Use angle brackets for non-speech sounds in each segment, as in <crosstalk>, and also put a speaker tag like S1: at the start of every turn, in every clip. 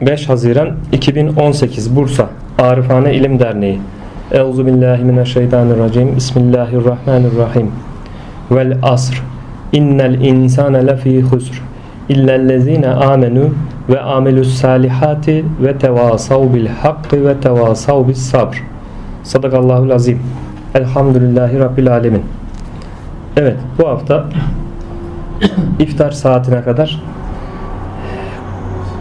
S1: 5 Haziran 2018 Bursa Arifane İlim Derneği. Euzu billahi mineşşeytanirracim. Bismillahirrahmanirrahim. Vel asr. İnnel insane lefî husr. İllellezine amenu ve amelus salihati ve tevasav bil hakkı ve tevasav bis sabr. Sadakallahul azim Elhamdülillahi Rabbil alemin Evet bu hafta iftar saatine kadar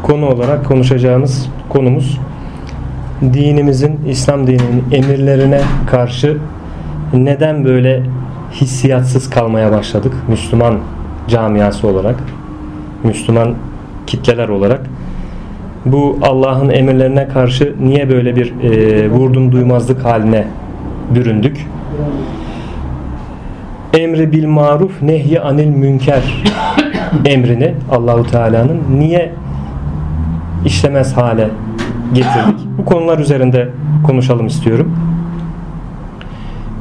S1: konu olarak konuşacağımız konumuz dinimizin, İslam dininin emirlerine karşı neden böyle hissiyatsız kalmaya başladık Müslüman camiası olarak, Müslüman kitleler olarak. Bu Allah'ın emirlerine karşı niye böyle bir e, vurdum duymazlık haline büründük? Emri bil maruf nehy anil münker emrini Allahu Teala'nın niye işlemez hale getirdik. Bu konular üzerinde konuşalım istiyorum.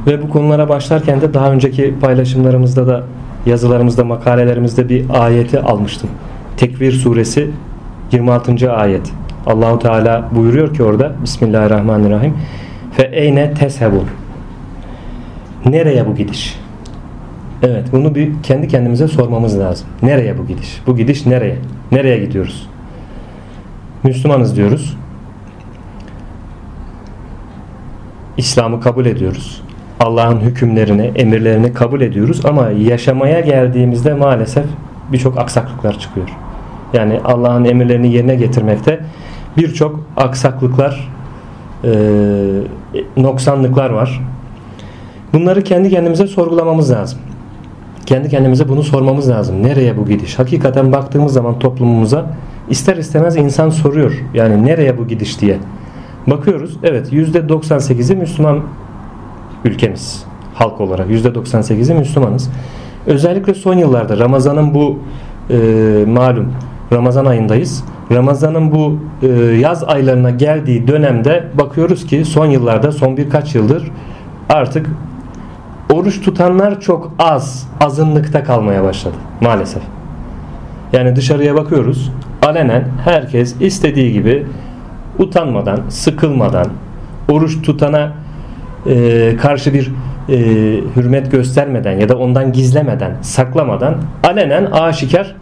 S1: Ve bu konulara başlarken de daha önceki paylaşımlarımızda da yazılarımızda, makalelerimizde bir ayeti almıştım. Tekvir suresi 26. ayet. Allahu Teala buyuruyor ki orada Bismillahirrahmanirrahim. Fe eyne teshebun. Nereye bu gidiş? Evet, bunu bir kendi kendimize sormamız lazım. Nereye bu gidiş? Bu gidiş nereye? Nereye gidiyoruz? Müslümanız diyoruz. İslam'ı kabul ediyoruz. Allah'ın hükümlerini, emirlerini kabul ediyoruz ama yaşamaya geldiğimizde maalesef birçok aksaklıklar çıkıyor. Yani Allah'ın emirlerini yerine getirmekte birçok aksaklıklar, e, noksanlıklar var. Bunları kendi kendimize sorgulamamız lazım. Kendi kendimize bunu sormamız lazım. Nereye bu gidiş? Hakikaten baktığımız zaman toplumumuza ister istemez insan soruyor. Yani nereye bu gidiş diye. Bakıyoruz. Evet %98'i Müslüman ülkemiz. Halk olarak %98'i Müslümanız. Özellikle son yıllarda Ramazan'ın bu e, malum Ramazan ayındayız. Ramazan'ın bu e, yaz aylarına geldiği dönemde bakıyoruz ki son yıllarda son birkaç yıldır artık oruç tutanlar çok az azınlıkta kalmaya başladı maalesef. Yani dışarıya bakıyoruz. Alenen herkes istediği gibi utanmadan, sıkılmadan, oruç tutana e, karşı bir e, hürmet göstermeden ya da ondan gizlemeden, saklamadan alenen aşikar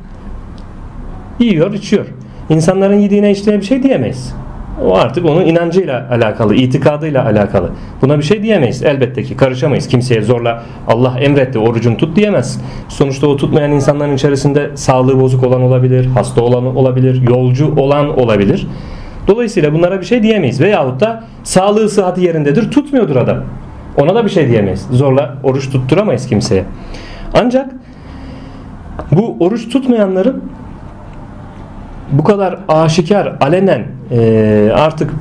S1: yiyor, içiyor. İnsanların yediğine içtiğine bir şey diyemeyiz. O artık onun inancıyla alakalı, itikadıyla alakalı. Buna bir şey diyemeyiz. Elbette ki karışamayız. Kimseye zorla Allah emretti orucunu tut diyemez. Sonuçta o tutmayan insanların içerisinde sağlığı bozuk olan olabilir, hasta olan olabilir, yolcu olan olabilir. Dolayısıyla bunlara bir şey diyemeyiz. Veyahut da sağlığı sıhhati yerindedir tutmuyordur adam. Ona da bir şey diyemeyiz. Zorla oruç tutturamayız kimseye. Ancak bu oruç tutmayanların bu kadar aşikar, alenen e, artık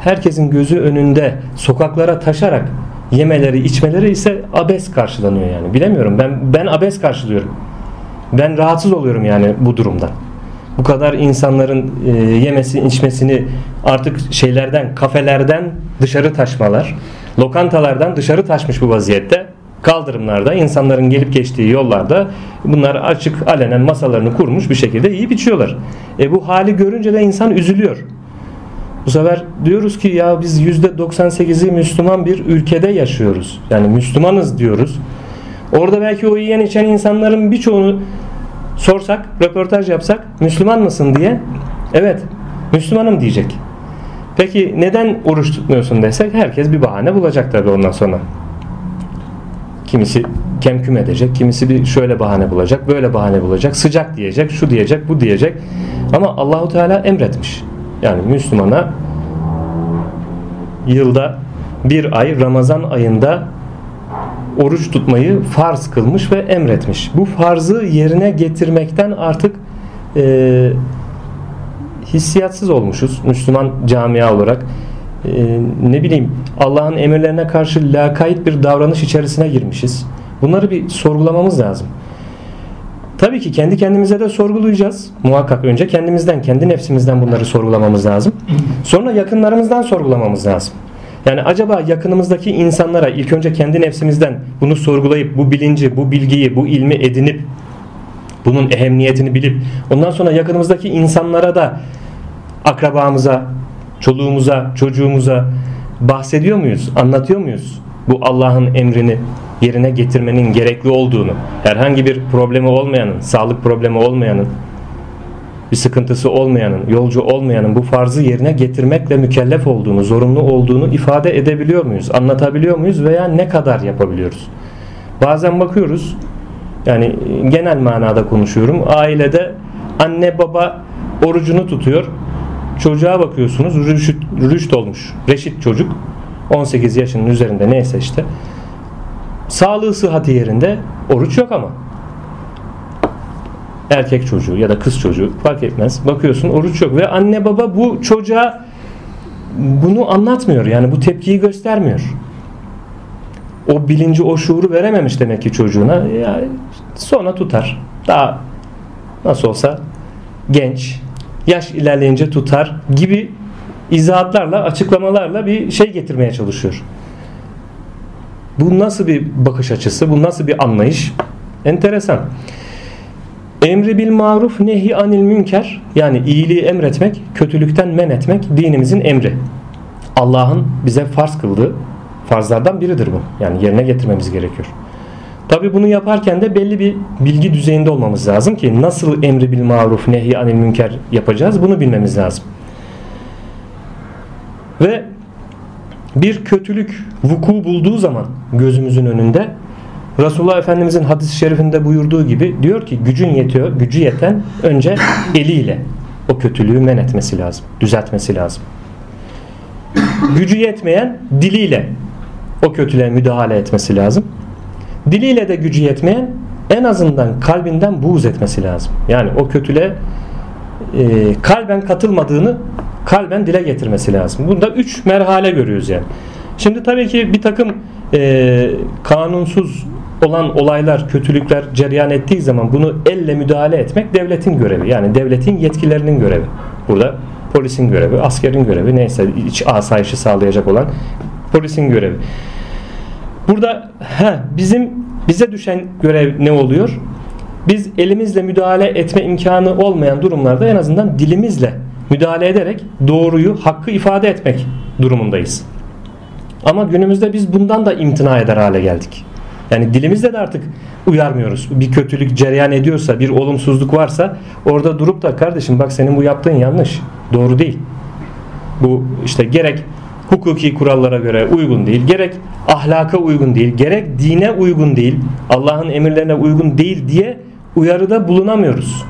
S1: herkesin gözü önünde sokaklara taşarak yemeleri, içmeleri ise abes karşılanıyor yani. Bilemiyorum. Ben ben abes karşılıyorum. Ben rahatsız oluyorum yani bu durumdan. Bu kadar insanların e, yemesi, içmesini artık şeylerden, kafelerden dışarı taşmalar, lokantalardan dışarı taşmış bu vaziyette kaldırımlarda insanların gelip geçtiği yollarda bunlar açık alenen masalarını kurmuş bir şekilde yiyip içiyorlar. E bu hali görünce de insan üzülüyor. Bu sefer diyoruz ki ya biz %98'i Müslüman bir ülkede yaşıyoruz. Yani Müslümanız diyoruz. Orada belki o yiyen içen insanların birçoğunu sorsak, röportaj yapsak Müslüman mısın diye evet Müslümanım diyecek. Peki neden oruç tutmuyorsun desek herkes bir bahane bulacak tabii ondan sonra. Kimisi kemküm edecek, kimisi bir şöyle bahane bulacak, böyle bahane bulacak, sıcak diyecek, şu diyecek, bu diyecek. Ama Allahu Teala emretmiş. Yani Müslümana yılda bir ay Ramazan ayında oruç tutmayı farz kılmış ve emretmiş. Bu farzı yerine getirmekten artık e, hissiyatsız olmuşuz Müslüman camia olarak. E, ne bileyim Allah'ın emirlerine karşı lakayt bir davranış içerisine girmişiz. Bunları bir sorgulamamız lazım. Tabii ki kendi kendimize de sorgulayacağız. Muhakkak önce kendimizden, kendi nefsimizden bunları sorgulamamız lazım. Sonra yakınlarımızdan sorgulamamız lazım. Yani acaba yakınımızdaki insanlara ilk önce kendi nefsimizden bunu sorgulayıp bu bilinci, bu bilgiyi, bu ilmi edinip Bunun ehemmiyetini bilip ondan sonra yakınımızdaki insanlara da akrabamıza, çoluğumuza, çocuğumuza bahsediyor muyuz? Anlatıyor muyuz? Bu Allah'ın emrini yerine getirmenin gerekli olduğunu, herhangi bir problemi olmayanın, sağlık problemi olmayanın, bir sıkıntısı olmayanın, yolcu olmayanın bu farzı yerine getirmekle mükellef olduğunu, zorunlu olduğunu ifade edebiliyor muyuz? Anlatabiliyor muyuz veya ne kadar yapabiliyoruz? Bazen bakıyoruz, yani genel manada konuşuyorum. Ailede anne baba orucunu tutuyor. Çocuğa bakıyorsunuz rüşt, rüşt olmuş. Reşit çocuk. 18 yaşının üzerinde neyse işte. Sağlığı sıhhati yerinde oruç yok ama erkek çocuğu ya da kız çocuğu fark etmez. Bakıyorsun oruç yok ve anne baba bu çocuğa bunu anlatmıyor. Yani bu tepkiyi göstermiyor. O bilinci, o şuuru verememiş demek ki çocuğuna. Ya sonra tutar. Daha nasıl olsa genç, yaş ilerleyince tutar gibi izahatlarla, açıklamalarla bir şey getirmeye çalışıyor. Bu nasıl bir bakış açısı? Bu nasıl bir anlayış? Enteresan. Emri bil maruf nehi anil münker yani iyiliği emretmek, kötülükten men etmek dinimizin emri. Allah'ın bize farz kıldığı farzlardan biridir bu. Yani yerine getirmemiz gerekiyor. Tabi bunu yaparken de belli bir bilgi düzeyinde olmamız lazım ki nasıl emri bil maruf nehi anil münker yapacağız bunu bilmemiz lazım. Ve bir kötülük vuku bulduğu zaman gözümüzün önünde Resulullah Efendimizin hadis-i şerifinde buyurduğu gibi diyor ki gücün yetiyor, gücü yeten önce eliyle o kötülüğü men etmesi lazım, düzeltmesi lazım. Gücü yetmeyen diliyle o kötülüğe müdahale etmesi lazım. Diliyle de gücü yetmeyen en azından kalbinden buğz etmesi lazım. Yani o kötülüğe e, kalben katılmadığını kalben dile getirmesi lazım. Bunda üç merhale görüyoruz yani. Şimdi tabii ki bir takım e, kanunsuz olan olaylar, kötülükler cereyan ettiği zaman bunu elle müdahale etmek devletin görevi. Yani devletin yetkilerinin görevi. Burada polisin görevi, askerin görevi neyse iç asayişi sağlayacak olan polisin görevi. Burada he, bizim bize düşen görev ne oluyor? Biz elimizle müdahale etme imkanı olmayan durumlarda en azından dilimizle müdahale ederek doğruyu, hakkı ifade etmek durumundayız. Ama günümüzde biz bundan da imtina eder hale geldik. Yani dilimizde de artık uyarmıyoruz. Bir kötülük cereyan ediyorsa, bir olumsuzluk varsa orada durup da kardeşim bak senin bu yaptığın yanlış. Doğru değil. Bu işte gerek hukuki kurallara göre uygun değil, gerek ahlaka uygun değil, gerek dine uygun değil, Allah'ın emirlerine uygun değil diye uyarıda bulunamıyoruz.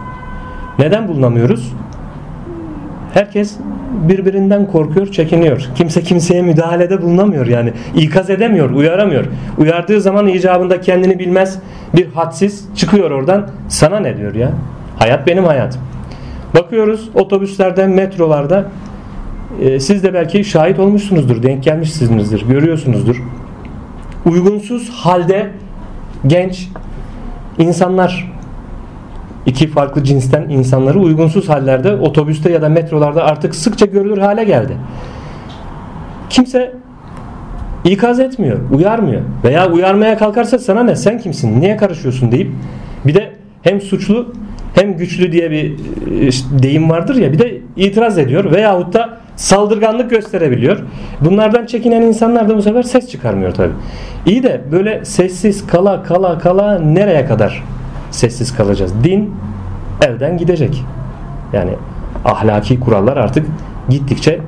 S1: Neden bulunamıyoruz? Herkes birbirinden korkuyor, çekiniyor. Kimse kimseye müdahalede bulunamıyor yani. ikaz edemiyor, uyaramıyor. Uyardığı zaman icabında kendini bilmez bir hadsiz çıkıyor oradan. Sana ne diyor ya? Hayat benim hayatım. Bakıyoruz otobüslerde, metrolarda e, siz de belki şahit olmuşsunuzdur, denk gelmişsinizdir, görüyorsunuzdur. Uygunsuz halde genç insanlar iki farklı cinsten insanları uygunsuz hallerde otobüste ya da metrolarda artık sıkça görülür hale geldi. Kimse ikaz etmiyor, uyarmıyor veya uyarmaya kalkarsa sana ne sen kimsin niye karışıyorsun deyip bir de hem suçlu hem güçlü diye bir e, deyim vardır ya bir de itiraz ediyor veyahut da saldırganlık gösterebiliyor. Bunlardan çekinen insanlar da bu sefer ses çıkarmıyor tabi. İyi de böyle sessiz kala kala kala nereye kadar sessiz kalacağız. Din elden gidecek. Yani ahlaki kurallar artık gittikçe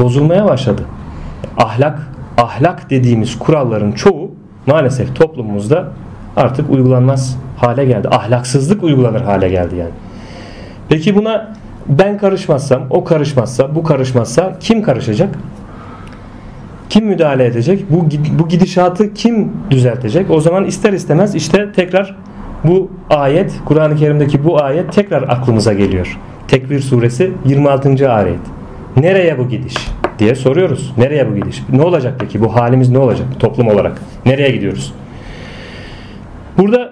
S1: bozulmaya başladı. Ahlak ahlak dediğimiz kuralların çoğu maalesef toplumumuzda artık uygulanmaz hale geldi. Ahlaksızlık uygulanır hale geldi yani. Peki buna ben karışmazsam, o karışmazsa, bu karışmazsa kim karışacak? Kim müdahale edecek? Bu bu gidişatı kim düzeltecek? O zaman ister istemez işte tekrar bu ayet Kur'an-ı Kerim'deki bu ayet tekrar aklımıza geliyor. Tekvir suresi 26. ayet. Nereye bu gidiş diye soruyoruz. Nereye bu gidiş? Ne olacak peki? Bu halimiz ne olacak toplum olarak? Nereye gidiyoruz? Burada e,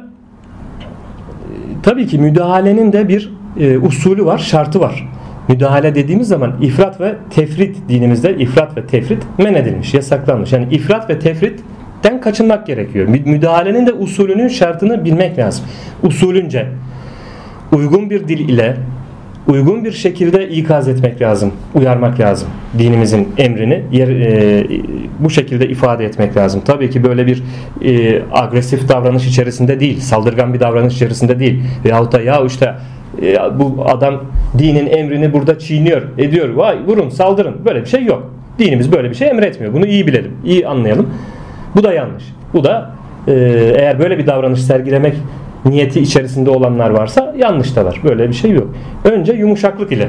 S1: tabii ki müdahalenin de bir e, usulü var, şartı var. Müdahale dediğimiz zaman ifrat ve tefrit dinimizde ifrat ve tefrit men edilmiş, yasaklanmış. Yani ifrat ve tefrit den kaçınmak gerekiyor. Müdahalenin de usulünün şartını bilmek lazım. Usulünce uygun bir dil ile uygun bir şekilde ikaz etmek lazım, uyarmak lazım. Dinimizin emrini yer, e, bu şekilde ifade etmek lazım. Tabii ki böyle bir e, agresif davranış içerisinde değil, saldırgan bir davranış içerisinde değil. Veyahut da ya işte e, bu adam dinin emrini burada çiğniyor, ediyor. Vay vurun, saldırın. Böyle bir şey yok. Dinimiz böyle bir şey emretmiyor. Bunu iyi bilelim, iyi anlayalım. Bu da yanlış. Bu da e, eğer böyle bir davranış sergilemek niyeti içerisinde olanlar varsa yanlıştalar. Böyle bir şey yok. Önce yumuşaklık ile.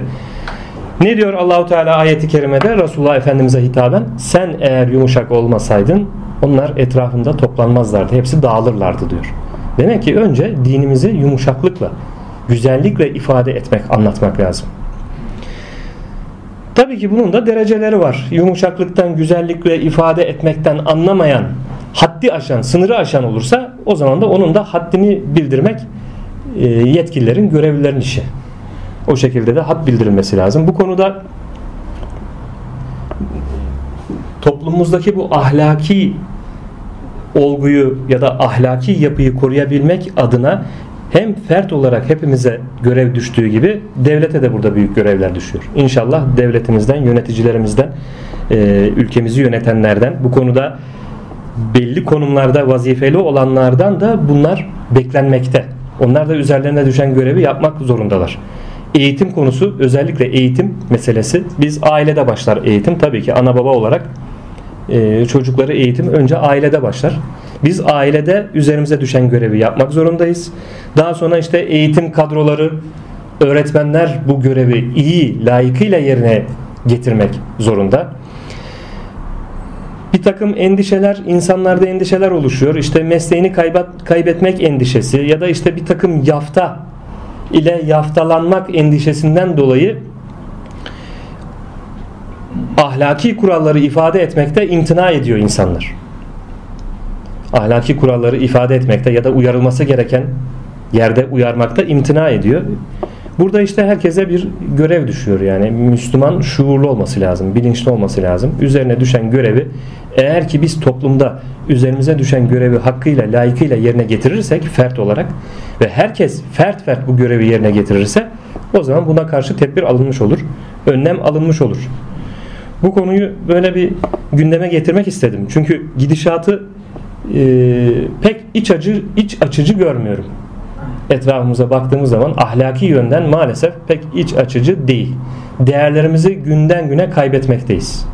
S1: Ne diyor Allahu Teala ayeti kerimede Resulullah Efendimize hitaben? Sen eğer yumuşak olmasaydın onlar etrafında toplanmazlardı. Hepsi dağılırlardı diyor. Demek ki önce dinimizi yumuşaklıkla, güzellikle ifade etmek, anlatmak lazım. Tabii ki bunun da dereceleri var. Yumuşaklıktan, güzellikle ifade etmekten anlamayan haddi aşan, sınırı aşan olursa o zaman da onun da haddini bildirmek e, yetkililerin, görevlilerin işi. O şekilde de had bildirilmesi lazım. Bu konuda toplumumuzdaki bu ahlaki olguyu ya da ahlaki yapıyı koruyabilmek adına hem fert olarak hepimize görev düştüğü gibi devlete de burada büyük görevler düşüyor. İnşallah devletimizden, yöneticilerimizden, e, ülkemizi yönetenlerden bu konuda belli konumlarda vazifeli olanlardan da bunlar beklenmekte. Onlar da üzerlerine düşen görevi yapmak zorundalar. Eğitim konusu özellikle eğitim meselesi biz ailede başlar eğitim tabii ki ana baba olarak e, çocukları eğitim önce ailede başlar. Biz ailede üzerimize düşen görevi yapmak zorundayız. Daha sonra işte eğitim kadroları öğretmenler bu görevi iyi layıkıyla yerine getirmek zorunda bir takım endişeler insanlarda endişeler oluşuyor. İşte mesleğini kaybet, kaybetmek endişesi ya da işte bir takım yafta ile yaftalanmak endişesinden dolayı ahlaki kuralları ifade etmekte imtina ediyor insanlar. Ahlaki kuralları ifade etmekte ya da uyarılması gereken yerde uyarmakta imtina ediyor. Burada işte herkese bir görev düşüyor yani Müslüman şuurlu olması lazım, bilinçli olması lazım. Üzerine düşen görevi eğer ki biz toplumda üzerimize düşen görevi hakkıyla, layıkıyla yerine getirirsek fert olarak ve herkes fert fert bu görevi yerine getirirse o zaman buna karşı tedbir alınmış olur. Önlem alınmış olur. Bu konuyu böyle bir gündeme getirmek istedim. Çünkü gidişatı e, pek iç acı iç açıcı görmüyorum etrafımıza baktığımız zaman ahlaki yönden maalesef pek iç açıcı değil. Değerlerimizi günden güne kaybetmekteyiz.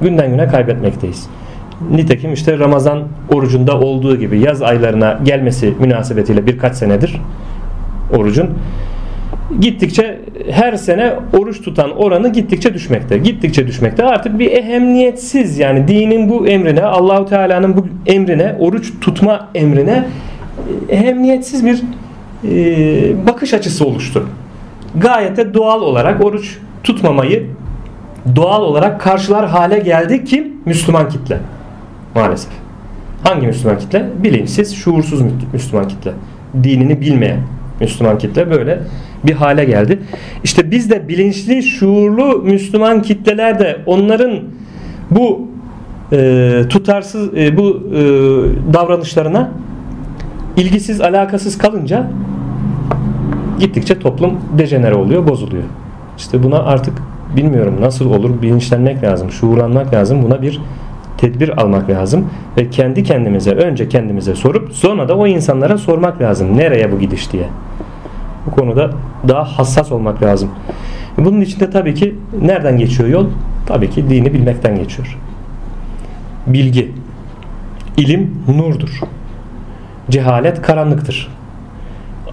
S1: Günden güne kaybetmekteyiz. Nitekim işte Ramazan orucunda olduğu gibi yaz aylarına gelmesi münasebetiyle birkaç senedir orucun gittikçe her sene oruç tutan oranı gittikçe düşmekte. Gittikçe düşmekte. Artık bir ehemmiyetsiz yani dinin bu emrine, Allahu Teala'nın bu emrine, oruç tutma emrine ehemmiyetsiz bir e, bakış açısı oluştu. Gayet de doğal olarak oruç tutmamayı doğal olarak karşılar hale geldi kim? Müslüman kitle. Maalesef. Hangi Müslüman kitle? Bilinçsiz, şuursuz Müslüman kitle. Dinini bilmeyen Müslüman kitle böyle bir hale geldi. İşte biz de bilinçli, şuurlu Müslüman kitleler de onların bu e, tutarsız e, bu e, davranışlarına ilgisiz, alakasız kalınca gittikçe toplum dejenere oluyor, bozuluyor. İşte buna artık bilmiyorum nasıl olur bilinçlenmek lazım, şuurlanmak lazım. Buna bir tedbir almak lazım ve kendi kendimize önce kendimize sorup sonra da o insanlara sormak lazım. Nereye bu gidiş diye. Bu konuda daha hassas olmak lazım. Bunun içinde tabii ki nereden geçiyor yol? Tabii ki dini bilmekten geçiyor. Bilgi, ilim nurdur. Cehalet karanlıktır.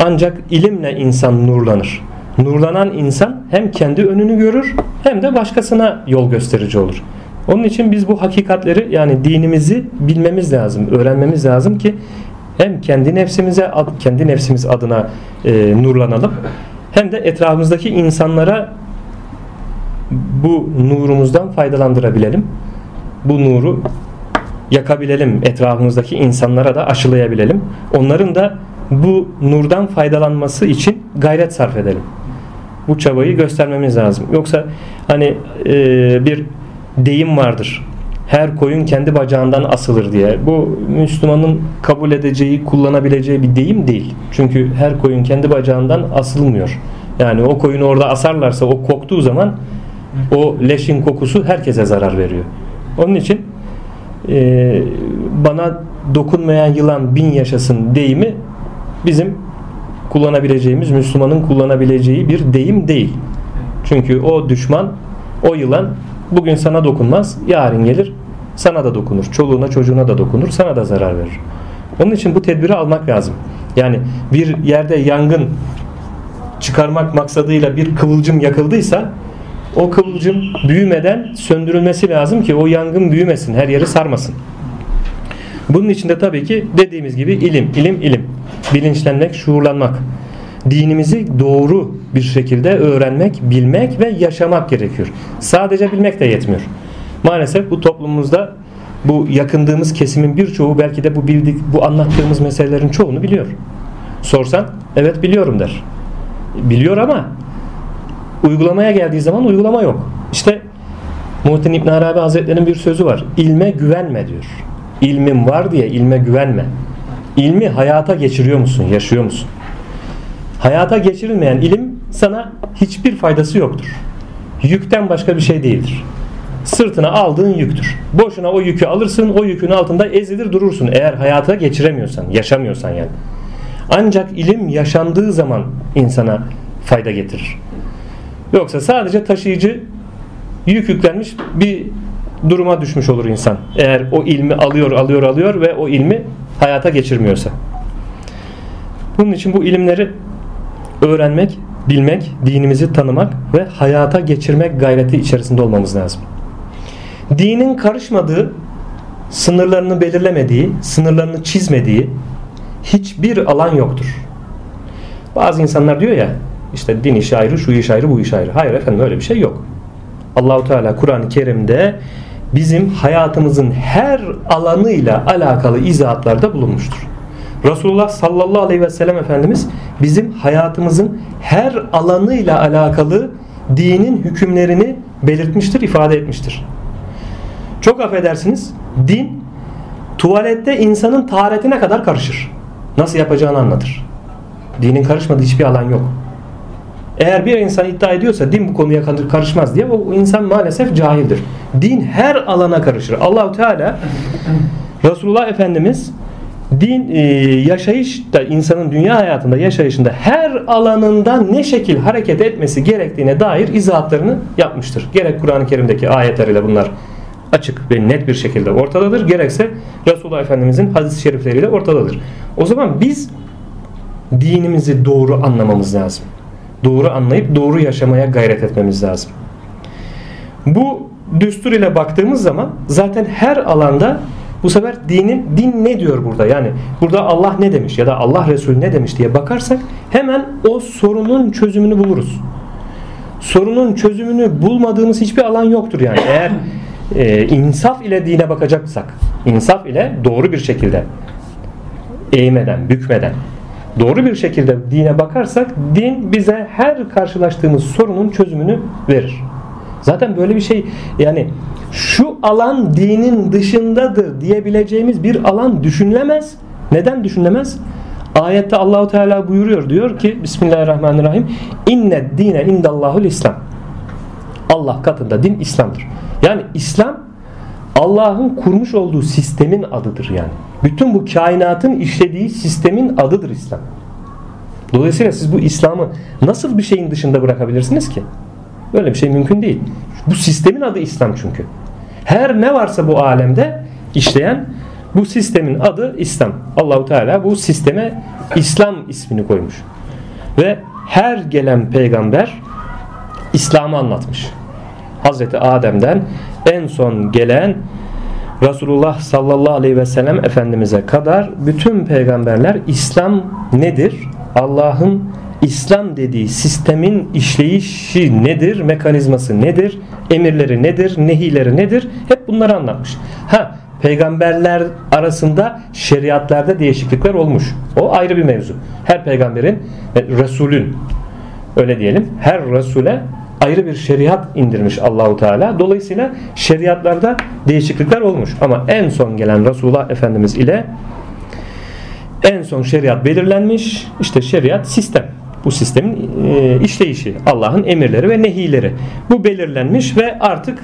S1: Ancak ilimle insan nurlanır. Nurlanan insan hem kendi önünü görür hem de başkasına yol gösterici olur. Onun için biz bu hakikatleri yani dinimizi bilmemiz lazım, öğrenmemiz lazım ki hem kendi nefsimize kendi nefsimiz adına e, nurlanalım hem de etrafımızdaki insanlara bu nurumuzdan faydalandırabilelim. Bu nuru yakabilelim. Etrafımızdaki insanlara da aşılayabilelim. Onların da bu nurdan faydalanması için gayret sarf edelim. Bu çabayı göstermemiz lazım. Yoksa hani e, bir deyim vardır. Her koyun kendi bacağından asılır diye. Bu Müslümanın kabul edeceği, kullanabileceği bir deyim değil. Çünkü her koyun kendi bacağından asılmıyor. Yani o koyunu orada asarlarsa o koktuğu zaman o leşin kokusu herkese zarar veriyor. Onun için e, bana dokunmayan yılan bin yaşasın deyimi bizim kullanabileceğimiz, Müslümanın kullanabileceği bir deyim değil. Çünkü o düşman, o yılan bugün sana dokunmaz, yarın gelir sana da dokunur. Çoluğuna çocuğuna da dokunur, sana da zarar verir. Onun için bu tedbiri almak lazım. Yani bir yerde yangın çıkarmak maksadıyla bir kıvılcım yakıldıysa o kıvılcım büyümeden söndürülmesi lazım ki o yangın büyümesin, her yeri sarmasın. Bunun için de tabii ki dediğimiz gibi ilim, ilim, ilim. Bilinçlenmek, şuurlanmak. Dinimizi doğru bir şekilde öğrenmek, bilmek ve yaşamak gerekiyor. Sadece bilmek de yetmiyor. Maalesef bu toplumumuzda bu yakındığımız kesimin birçoğu belki de bu bildik, bu anlattığımız meselelerin çoğunu biliyor. Sorsan evet biliyorum der. Biliyor ama uygulamaya geldiği zaman uygulama yok. İşte Muhittin İbn Arabi Hazretleri'nin bir sözü var. İlme güvenme diyor. İlmin var diye ilme güvenme. İlmi hayata geçiriyor musun? Yaşıyor musun? Hayata geçirilmeyen ilim sana hiçbir faydası yoktur. Yükten başka bir şey değildir. Sırtına aldığın yüktür. Boşuna o yükü alırsın, o yükün altında ezilir durursun. Eğer hayata geçiremiyorsan, yaşamıyorsan yani. Ancak ilim yaşandığı zaman insana fayda getirir. Yoksa sadece taşıyıcı yük yüklenmiş bir duruma düşmüş olur insan. Eğer o ilmi alıyor, alıyor, alıyor ve o ilmi hayata geçirmiyorsa. Bunun için bu ilimleri öğrenmek, bilmek, dinimizi tanımak ve hayata geçirmek gayreti içerisinde olmamız lazım. Dinin karışmadığı, sınırlarını belirlemediği, sınırlarını çizmediği hiçbir alan yoktur. Bazı insanlar diyor ya işte din işi ayrı, şu iş ayrı, bu iş ayrı. Hayır efendim öyle bir şey yok. Allahu Teala Kur'an-ı Kerim'de bizim hayatımızın her alanıyla alakalı izahatlarda bulunmuştur. Resulullah sallallahu aleyhi ve sellem Efendimiz bizim hayatımızın her alanıyla alakalı dinin hükümlerini belirtmiştir, ifade etmiştir. Çok affedersiniz, din tuvalette insanın taharetine kadar karışır. Nasıl yapacağını anlatır. Dinin karışmadığı hiçbir alan yok. Eğer bir insan iddia ediyorsa din bu konuya karışmaz diye o insan maalesef cahildir. Din her alana karışır. Allahu Teala Resulullah Efendimiz din e, yaşayış da insanın dünya hayatında yaşayışında her alanında ne şekil hareket etmesi gerektiğine dair izahatlarını yapmıştır. Gerek Kur'an-ı Kerim'deki ayetleriyle bunlar açık ve net bir şekilde ortadadır. Gerekse Resulullah Efendimizin hadis-i şerifleriyle ortadadır. O zaman biz dinimizi doğru anlamamız lazım. Doğru anlayıp doğru yaşamaya gayret etmemiz lazım. Bu düstur ile baktığımız zaman zaten her alanda bu sefer dinin din ne diyor burada? Yani burada Allah ne demiş ya da Allah Resulü ne demiş diye bakarsak hemen o sorunun çözümünü buluruz. Sorunun çözümünü bulmadığımız hiçbir alan yoktur yani. Eğer e, insaf ile dine bakacaksak, insaf ile doğru bir şekilde eğmeden, bükmeden doğru bir şekilde dine bakarsak din bize her karşılaştığımız sorunun çözümünü verir. Zaten böyle bir şey yani şu alan dinin dışındadır diyebileceğimiz bir alan düşünülemez. Neden düşünülemez? Ayette Allahu Teala buyuruyor diyor ki Bismillahirrahmanirrahim inne dine indallahul İslam. Allah katında din İslam'dır. Yani İslam Allah'ın kurmuş olduğu sistemin adıdır yani. Bütün bu kainatın işlediği sistemin adıdır İslam. Dolayısıyla siz bu İslam'ı nasıl bir şeyin dışında bırakabilirsiniz ki? Böyle bir şey mümkün değil. Bu sistemin adı İslam çünkü. Her ne varsa bu alemde işleyen bu sistemin adı İslam. Allahu Teala bu sisteme İslam ismini koymuş. Ve her gelen peygamber İslam'ı anlatmış. Hazreti Adem'den en son gelen Resulullah sallallahu aleyhi ve sellem Efendimiz'e kadar bütün peygamberler İslam nedir? Allah'ın İslam dediği sistemin işleyişi nedir? Mekanizması nedir? Emirleri nedir? Nehileri nedir? Hep bunları anlatmış. Ha peygamberler arasında şeriatlarda değişiklikler olmuş. O ayrı bir mevzu. Her peygamberin, Resulün öyle diyelim her Resul'e ayrı bir şeriat indirmiş Allahu Teala. Dolayısıyla şeriatlarda değişiklikler olmuş. Ama en son gelen Resulullah Efendimiz ile en son şeriat belirlenmiş. İşte şeriat sistem. Bu sistemin e, işleyişi, Allah'ın emirleri ve nehileri. Bu belirlenmiş ve artık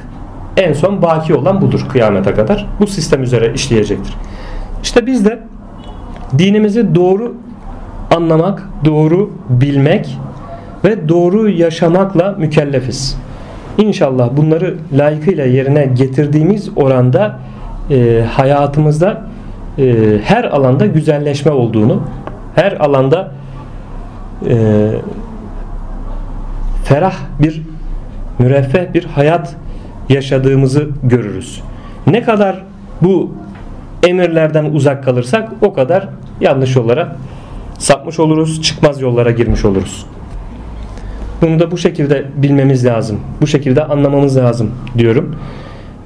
S1: en son baki olan budur kıyamete kadar. Bu sistem üzere işleyecektir. İşte biz de dinimizi doğru anlamak, doğru bilmek ve doğru yaşamakla mükellefiz. İnşallah bunları layıkıyla yerine getirdiğimiz oranda e, hayatımızda e, her alanda güzelleşme olduğunu, her alanda e, ferah bir müreffeh bir hayat yaşadığımızı görürüz. Ne kadar bu emirlerden uzak kalırsak o kadar yanlış yollara sapmış oluruz, çıkmaz yollara girmiş oluruz. Bunu da bu şekilde bilmemiz lazım. Bu şekilde anlamamız lazım diyorum.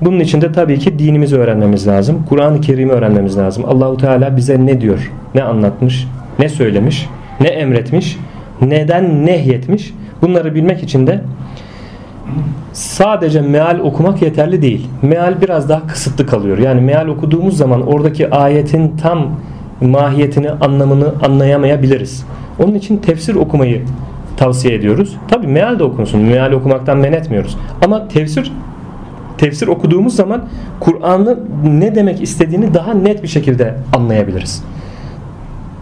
S1: Bunun için de tabii ki dinimizi öğrenmemiz lazım. Kur'an-ı Kerim'i öğrenmemiz lazım. Allahu Teala bize ne diyor? Ne anlatmış? Ne söylemiş? Ne emretmiş? Neden nehyetmiş? Bunları bilmek için de sadece meal okumak yeterli değil. Meal biraz daha kısıtlı kalıyor. Yani meal okuduğumuz zaman oradaki ayetin tam mahiyetini, anlamını anlayamayabiliriz. Onun için tefsir okumayı tavsiye ediyoruz. Tabi meal de okunsun. Meal okumaktan men etmiyoruz. Ama tefsir tefsir okuduğumuz zaman Kur'an'ı ne demek istediğini daha net bir şekilde anlayabiliriz.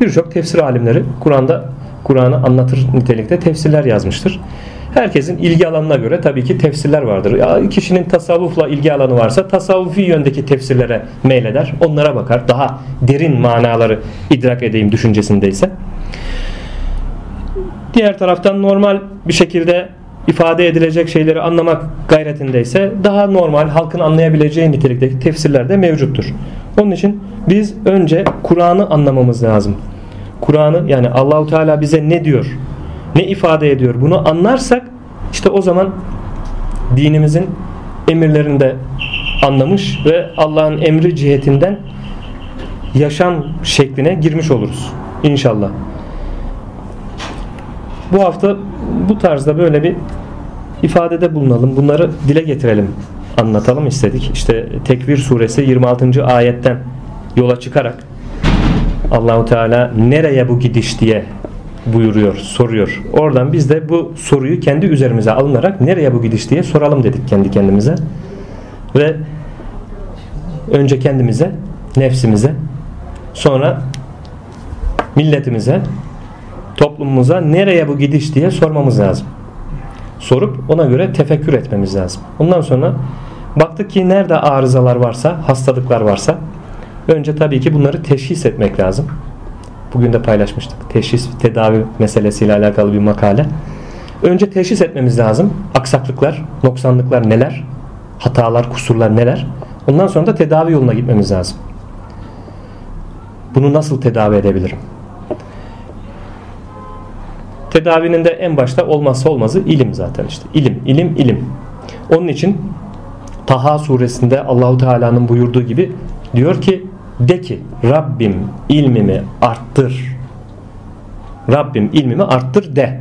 S1: Birçok tefsir alimleri Kur'an'da Kur'an'ı anlatır nitelikte tefsirler yazmıştır. Herkesin ilgi alanına göre tabii ki tefsirler vardır. Ya kişinin tasavvufla ilgi alanı varsa tasavvufi yöndeki tefsirlere meyleder. Onlara bakar. Daha derin manaları idrak edeyim düşüncesindeyse. Diğer taraftan normal bir şekilde ifade edilecek şeyleri anlamak gayretindeyse daha normal halkın anlayabileceği nitelikteki tefsirler de mevcuttur. Onun için biz önce Kur'an'ı anlamamız lazım. Kur'an'ı yani Allahu Teala bize ne diyor? Ne ifade ediyor? Bunu anlarsak işte o zaman dinimizin emirlerini de anlamış ve Allah'ın emri cihetinden yaşam şekline girmiş oluruz. İnşallah. Bu hafta bu tarzda böyle bir ifadede bulunalım. Bunları dile getirelim. Anlatalım istedik. İşte Tekvir suresi 26. ayetten yola çıkarak Allahu Teala nereye bu gidiş diye buyuruyor, soruyor. Oradan biz de bu soruyu kendi üzerimize alınarak nereye bu gidiş diye soralım dedik kendi kendimize. Ve önce kendimize, nefsimize, sonra milletimize, toplumumuza nereye bu gidiş diye sormamız lazım. Sorup ona göre tefekkür etmemiz lazım. Ondan sonra baktık ki nerede arızalar varsa, hastalıklar varsa önce tabii ki bunları teşhis etmek lazım. Bugün de paylaşmıştık. Teşhis tedavi meselesiyle alakalı bir makale. Önce teşhis etmemiz lazım. Aksaklıklar, noksanlıklar neler? Hatalar, kusurlar neler? Ondan sonra da tedavi yoluna gitmemiz lazım. Bunu nasıl tedavi edebilirim? Tedavinin de en başta olmazsa olmazı ilim zaten işte. İlim, ilim, ilim. Onun için Taha suresinde Allahu Teala'nın buyurduğu gibi diyor ki de ki Rabbim ilmimi arttır. Rabbim ilmimi arttır de.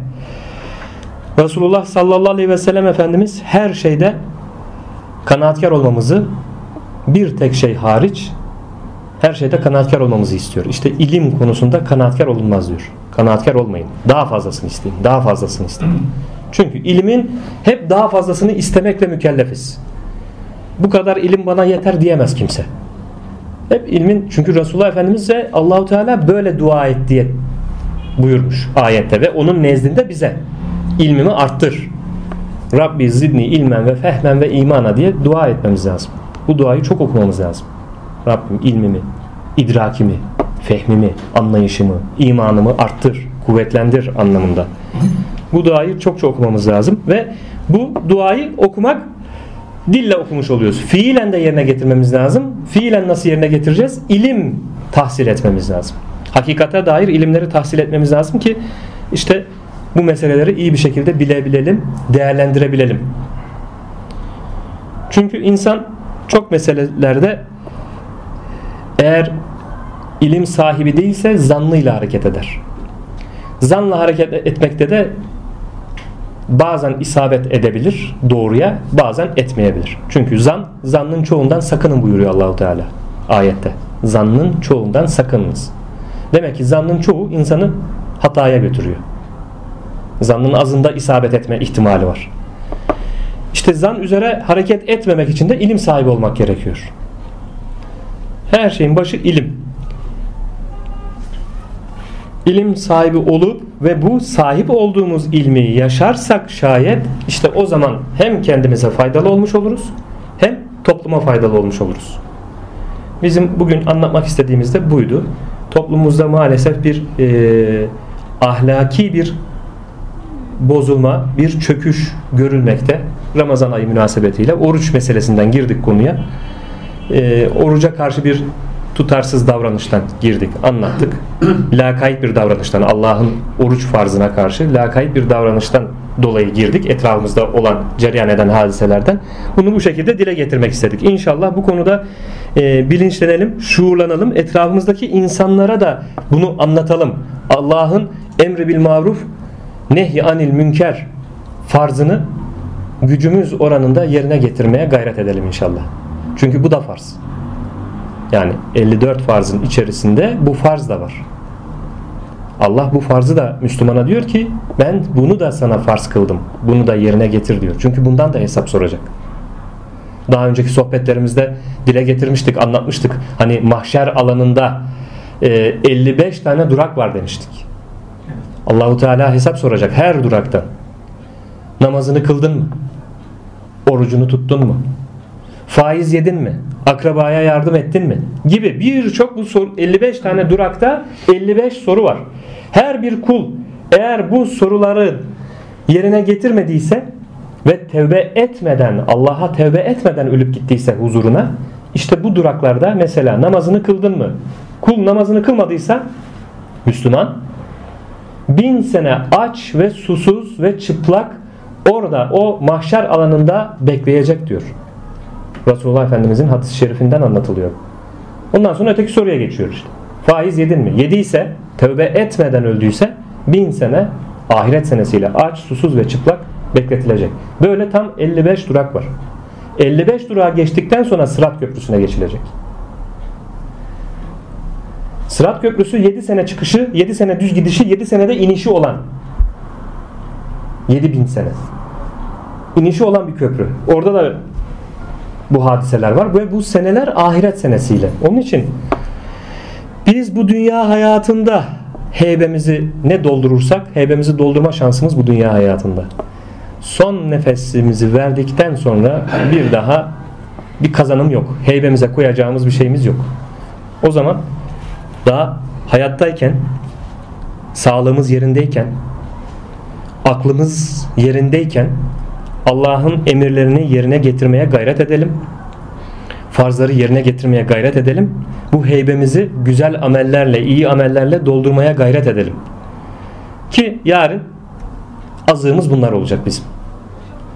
S1: Resulullah sallallahu aleyhi ve sellem Efendimiz her şeyde kanaatkar olmamızı bir tek şey hariç her şeyde kanaatkar olmamızı istiyor. İşte ilim konusunda kanaatkar olunmaz diyor. Kanaatkar olmayın. Daha fazlasını isteyin. Daha fazlasını isteyin. Çünkü ilmin hep daha fazlasını istemekle mükellefiz. Bu kadar ilim bana yeter diyemez kimse. Hep ilmin çünkü Resulullah Efendimiz de Allahu Teala böyle dua et diye buyurmuş ayette ve onun nezdinde bize ilmimi arttır. Rabbi zidni ilmen ve fehmen ve imana diye dua etmemiz lazım. Bu duayı çok okumamız lazım. Rabbim ilmimi, idrakimi, fehmimi, anlayışımı, imanımı arttır, kuvvetlendir anlamında. Bu duayı çok çok okumamız lazım ve bu duayı okumak dille okumuş oluyoruz. Fiilen de yerine getirmemiz lazım. Fiilen nasıl yerine getireceğiz? İlim tahsil etmemiz lazım. Hakikate dair ilimleri tahsil etmemiz lazım ki işte bu meseleleri iyi bir şekilde bilebilelim, değerlendirebilelim. Çünkü insan çok meselelerde eğer ilim sahibi değilse zannıyla hareket eder. Zanla hareket etmekte de bazen isabet edebilir doğruya bazen etmeyebilir. Çünkü zan zannın çoğundan sakının buyuruyor Allahu Teala ayette. Zannın çoğundan sakınınız. Demek ki zannın çoğu insanı hataya götürüyor. Zannın azında isabet etme ihtimali var. İşte zan üzere hareket etmemek için de ilim sahibi olmak gerekiyor. Her şeyin başı ilim. İlim sahibi olup ve bu sahip olduğumuz ilmi yaşarsak şayet işte o zaman hem kendimize faydalı olmuş oluruz hem topluma faydalı olmuş oluruz. Bizim bugün anlatmak istediğimiz de buydu. Toplumumuzda maalesef bir e, ahlaki bir bozulma, bir çöküş görülmekte. Ramazan ayı münasebetiyle oruç meselesinden girdik konuya. E, oruca karşı bir tutarsız davranıştan girdik, anlattık. <clears throat> lakayt bir davranıştan, Allah'ın oruç farzına karşı lakayt bir davranıştan dolayı girdik. Etrafımızda olan, cereyan eden hadiselerden. Bunu bu şekilde dile getirmek istedik. İnşallah bu konuda e, bilinçlenelim, şuurlanalım. Etrafımızdaki insanlara da bunu anlatalım. Allah'ın emri bil maruf, nehy anil münker farzını gücümüz oranında yerine getirmeye gayret edelim inşallah. Çünkü bu da farz. Yani 54 farzın içerisinde bu farz da var. Allah bu farzı da Müslümana diyor ki ben bunu da sana farz kıldım. Bunu da yerine getir diyor. Çünkü bundan da hesap soracak. Daha önceki sohbetlerimizde dile getirmiştik, anlatmıştık. Hani mahşer alanında 55 e, tane durak var demiştik. Allahu Teala hesap soracak her durakta. Namazını kıldın mı? Orucunu tuttun mu? Faiz yedin mi? Akrabaya yardım ettin mi? Gibi birçok bu soru 55 tane durakta 55 soru var. Her bir kul eğer bu soruları yerine getirmediyse ve tevbe etmeden Allah'a tevbe etmeden ölüp gittiyse huzuruna işte bu duraklarda mesela namazını kıldın mı? Kul namazını kılmadıysa Müslüman bin sene aç ve susuz ve çıplak orada o mahşer alanında bekleyecek diyor. Resulullah Efendimizin hadis-i şerifinden anlatılıyor. Ondan sonra öteki soruya geçiyor işte. Faiz yedin mi? Yediyse, tövbe etmeden öldüyse bin sene ahiret senesiyle aç, susuz ve çıplak bekletilecek. Böyle tam 55 durak var. 55 durağı geçtikten sonra Sırat Köprüsü'ne geçilecek. Sırat Köprüsü 7 sene çıkışı, 7 sene düz gidişi, 7 senede inişi olan 7000 sene. İnişi olan bir köprü. Orada da bu hadiseler var ve bu seneler ahiret senesiyle. Onun için biz bu dünya hayatında heybemizi ne doldurursak heybemizi doldurma şansımız bu dünya hayatında. Son nefesimizi verdikten sonra bir daha bir kazanım yok. Heybemize koyacağımız bir şeyimiz yok. O zaman daha hayattayken sağlığımız yerindeyken aklımız yerindeyken Allah'ın emirlerini yerine getirmeye gayret edelim. Farzları yerine getirmeye gayret edelim. Bu heybemizi güzel amellerle, iyi amellerle doldurmaya gayret edelim. Ki yarın azığımız bunlar olacak bizim.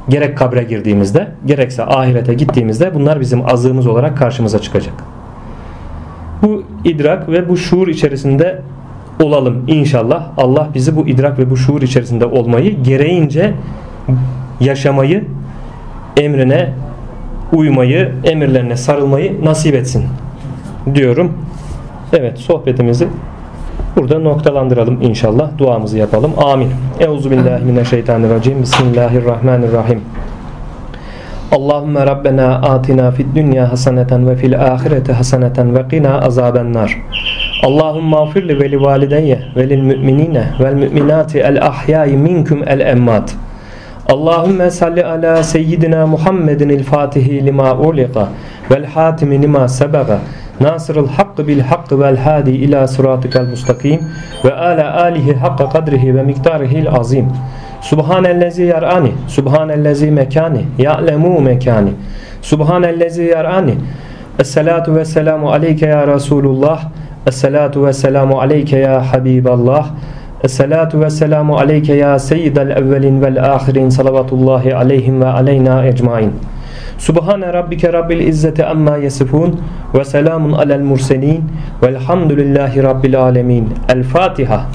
S1: Gerek kabre girdiğimizde, gerekse ahirete gittiğimizde bunlar bizim azığımız olarak karşımıza çıkacak. Bu idrak ve bu şuur içerisinde olalım inşallah. Allah bizi bu idrak ve bu şuur içerisinde olmayı gereğince yaşamayı, emrine uymayı, emirlerine sarılmayı nasip etsin diyorum. Evet sohbetimizi burada noktalandıralım inşallah. Duamızı yapalım. Amin. Euzubillahimineşşeytanirracim. Bismillahirrahmanirrahim. Allahümme Rabbena atina fid dünya haseneten ve fil ahireti haseneten ve qina azaben nar. Allahümme afirli ve li valideyye ve lil müminine vel müminati el ahyai minkum el emmat. Allahümme salli ala seyyidina Muhammedin il fatihi lima uliqa vel hatimi lima sebaga nasırıl hakkı bil hakkı vel hadi ila sıratıkel mustakim ve ala alihi hakka kadrihi ve miktarihil azim Subhanellezi yarani Subhanellezi mekani ya'lemu mekani. Subhanellezi yarani Esselatu ve selamu aleyke ya Resulullah Esselatu ve selamu aleyke ya Habiballah Esselatu ve selamu aleyke ya seyyidel evvelin vel ahirin salavatullahi aleyhim ve aleyna ecmain. Subhane rabbike rabbil izzeti amma yasifun ve selamun alel murselin velhamdülillahi rabbil alemin. El Fatiha.